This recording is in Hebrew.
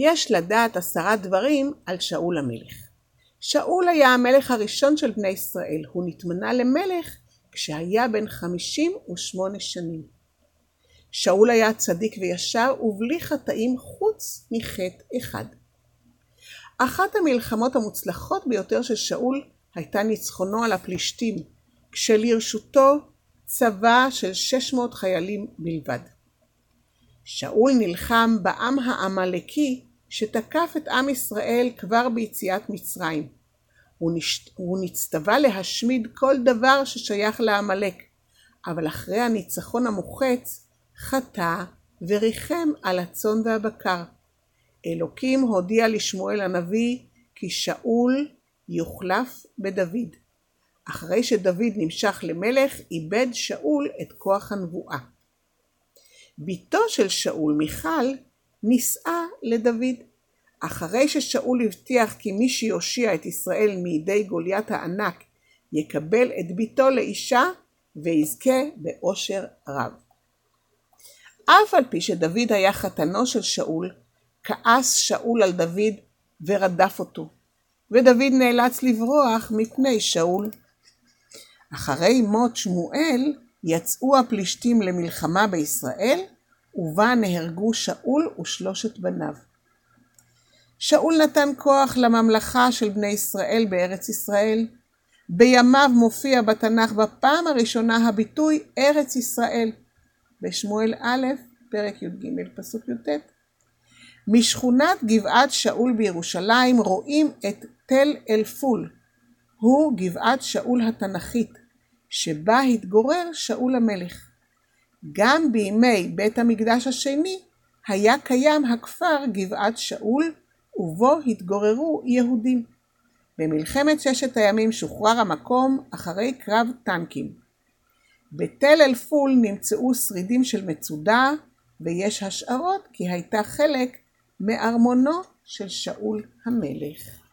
יש לדעת עשרה דברים על שאול המלך. שאול היה המלך הראשון של בני ישראל, הוא נתמנה למלך כשהיה בן חמישים ושמונה שנים. שאול היה צדיק וישר ובלי חטאים חוץ מחטא אחד. אחת המלחמות המוצלחות ביותר של שאול הייתה ניצחונו על הפלישתים, כשלרשותו צבא של 600 חיילים בלבד. שאול נלחם בעם העמלקי שתקף את עם ישראל כבר ביציאת מצרים. הוא, נש... הוא נצטווה להשמיד כל דבר ששייך לעמלק, אבל אחרי הניצחון המוחץ חטא וריחם על הצאן והבקר. אלוקים הודיע לשמואל הנביא כי שאול יוחלף בדוד. אחרי שדוד נמשך למלך, איבד שאול את כוח הנבואה. בתו של שאול, מיכל, נישאה לדוד. אחרי ששאול הבטיח כי מי שיושיע את ישראל מידי גוליית הענק יקבל את בתו לאישה ויזכה באושר רב. אף על פי שדוד היה חתנו של שאול, כעס שאול על דוד ורדף אותו, ודוד נאלץ לברוח מפני שאול. אחרי מות שמואל יצאו הפלישתים למלחמה בישראל, ובה נהרגו שאול ושלושת בניו. שאול נתן כוח לממלכה של בני ישראל בארץ ישראל. בימיו מופיע בתנ"ך בפעם הראשונה הביטוי ארץ ישראל, בשמואל א', פרק י"ג, פסוק י"ט. משכונת גבעת שאול בירושלים רואים את תל אל-פול, הוא גבעת שאול התנ"כית, שבה התגורר שאול המלך. גם בימי בית המקדש השני היה קיים הכפר גבעת שאול, ובו התגוררו יהודים. במלחמת ששת הימים שוחרר המקום אחרי קרב טנקים. בתל אל-פול נמצאו שרידים של מצודה, ויש השערות כי הייתה חלק מארמונו של שאול המלך.